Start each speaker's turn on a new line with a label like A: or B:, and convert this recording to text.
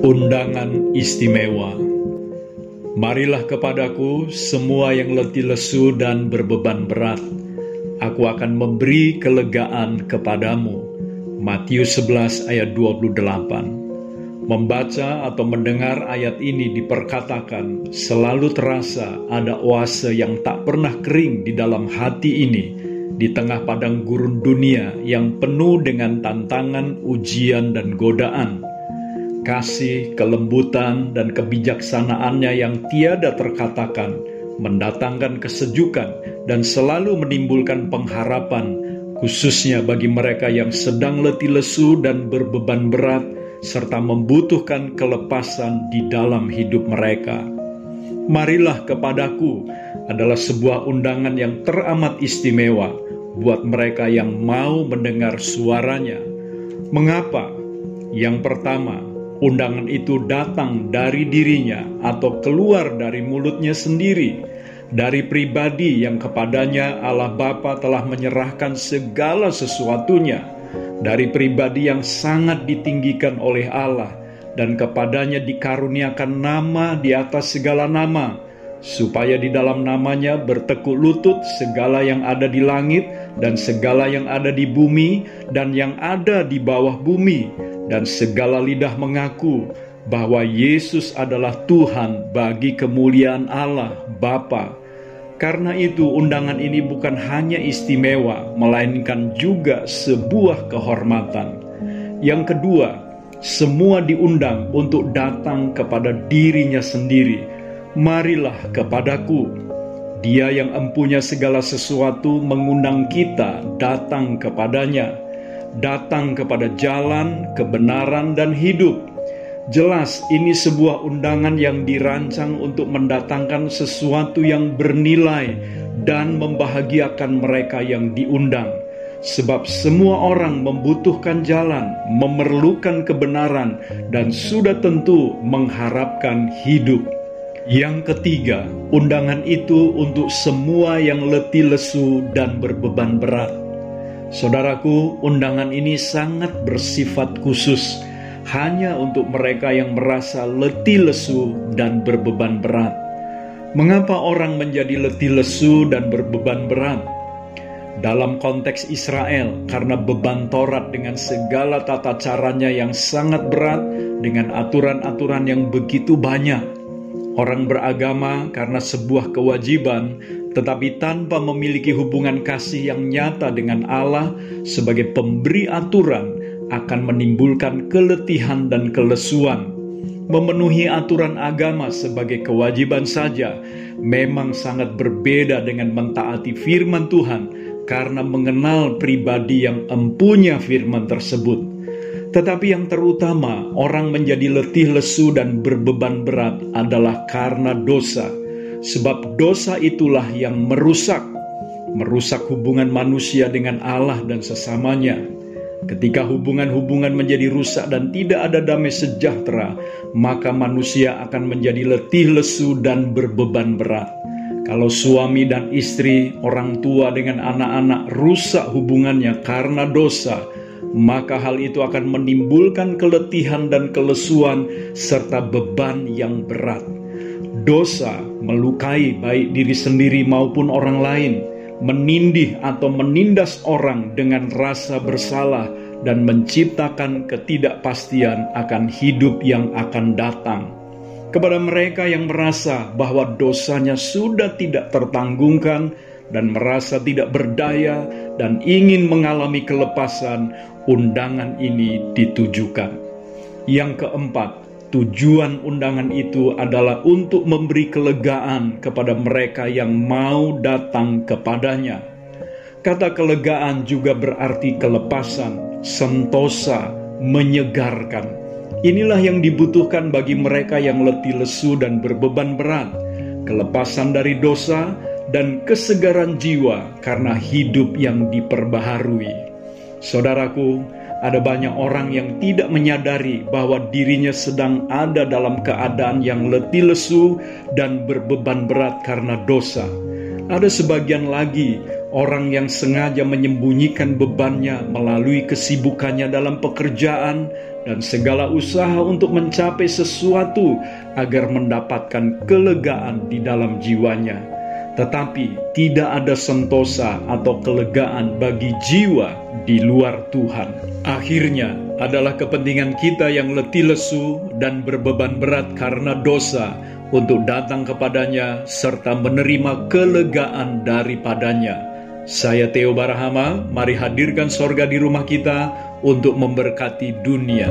A: Undangan istimewa. Marilah kepadaku semua yang letih lesu dan berbeban berat. Aku akan memberi kelegaan kepadamu. Matius 11 ayat 28 Membaca atau mendengar ayat ini diperkatakan selalu terasa ada oase yang tak pernah kering di dalam hati ini di tengah padang gurun dunia yang penuh dengan tantangan, ujian, dan godaan kasih, kelembutan, dan kebijaksanaannya yang tiada terkatakan, mendatangkan kesejukan dan selalu menimbulkan pengharapan, khususnya bagi mereka yang sedang letih lesu dan berbeban berat, serta membutuhkan kelepasan di dalam hidup mereka. Marilah kepadaku adalah sebuah undangan yang teramat istimewa buat mereka yang mau mendengar suaranya. Mengapa? Yang pertama, undangan itu datang dari dirinya atau keluar dari mulutnya sendiri, dari pribadi yang kepadanya Allah Bapa telah menyerahkan segala sesuatunya, dari pribadi yang sangat ditinggikan oleh Allah, dan kepadanya dikaruniakan nama di atas segala nama, supaya di dalam namanya bertekuk lutut segala yang ada di langit dan segala yang ada di bumi dan yang ada di bawah bumi, dan segala lidah mengaku bahwa Yesus adalah Tuhan bagi kemuliaan Allah Bapa. Karena itu undangan ini bukan hanya istimewa, melainkan juga sebuah kehormatan. Yang kedua, semua diundang untuk datang kepada dirinya sendiri. Marilah kepadaku. Dia yang empunya segala sesuatu mengundang kita datang kepadanya datang kepada jalan, kebenaran, dan hidup. Jelas, ini sebuah undangan yang dirancang untuk mendatangkan sesuatu yang bernilai dan membahagiakan mereka yang diundang, sebab semua orang membutuhkan jalan, memerlukan kebenaran, dan sudah tentu mengharapkan hidup. Yang ketiga, undangan itu untuk semua yang letih lesu dan berbeban berat Saudaraku, undangan ini sangat bersifat khusus, hanya untuk mereka yang merasa letih lesu dan berbeban berat. Mengapa orang menjadi letih lesu dan berbeban berat? Dalam konteks Israel, karena beban Taurat dengan segala tata caranya yang sangat berat, dengan aturan-aturan yang begitu banyak, orang beragama karena sebuah kewajiban tetapi tanpa memiliki hubungan kasih yang nyata dengan Allah sebagai pemberi aturan akan menimbulkan keletihan dan kelesuan. Memenuhi aturan agama sebagai kewajiban saja memang sangat berbeda dengan mentaati firman Tuhan karena mengenal pribadi yang empunya firman tersebut. Tetapi yang terutama, orang menjadi letih lesu dan berbeban berat adalah karena dosa sebab dosa itulah yang merusak, merusak hubungan manusia dengan Allah dan sesamanya. Ketika hubungan-hubungan menjadi rusak dan tidak ada damai sejahtera, maka manusia akan menjadi letih lesu dan berbeban berat. Kalau suami dan istri, orang tua dengan anak-anak rusak hubungannya karena dosa, maka hal itu akan menimbulkan keletihan dan kelesuan serta beban yang berat. Dosa melukai baik diri sendiri maupun orang lain, menindih atau menindas orang dengan rasa bersalah dan menciptakan ketidakpastian akan hidup yang akan datang. Kepada mereka yang merasa bahwa dosanya sudah tidak tertanggungkan dan merasa tidak berdaya dan ingin mengalami kelepasan, undangan ini ditujukan. Yang keempat, Tujuan undangan itu adalah untuk memberi kelegaan kepada mereka yang mau datang kepadanya. Kata kelegaan juga berarti kelepasan, sentosa, menyegarkan. Inilah yang dibutuhkan bagi mereka yang letih lesu dan berbeban berat, kelepasan dari dosa dan kesegaran jiwa karena hidup yang diperbaharui. Saudaraku, ada banyak orang yang tidak menyadari bahwa dirinya sedang ada dalam keadaan yang letih lesu dan berbeban berat karena dosa. Ada sebagian lagi orang yang sengaja menyembunyikan bebannya melalui kesibukannya dalam pekerjaan, dan segala usaha untuk mencapai sesuatu agar mendapatkan kelegaan di dalam jiwanya. Tetapi tidak ada sentosa atau kelegaan bagi jiwa di luar Tuhan. Akhirnya adalah kepentingan kita yang letih lesu dan berbeban berat karena dosa untuk datang kepadanya serta menerima kelegaan daripadanya. Saya Theo Barahama, mari hadirkan sorga di rumah kita untuk memberkati dunia.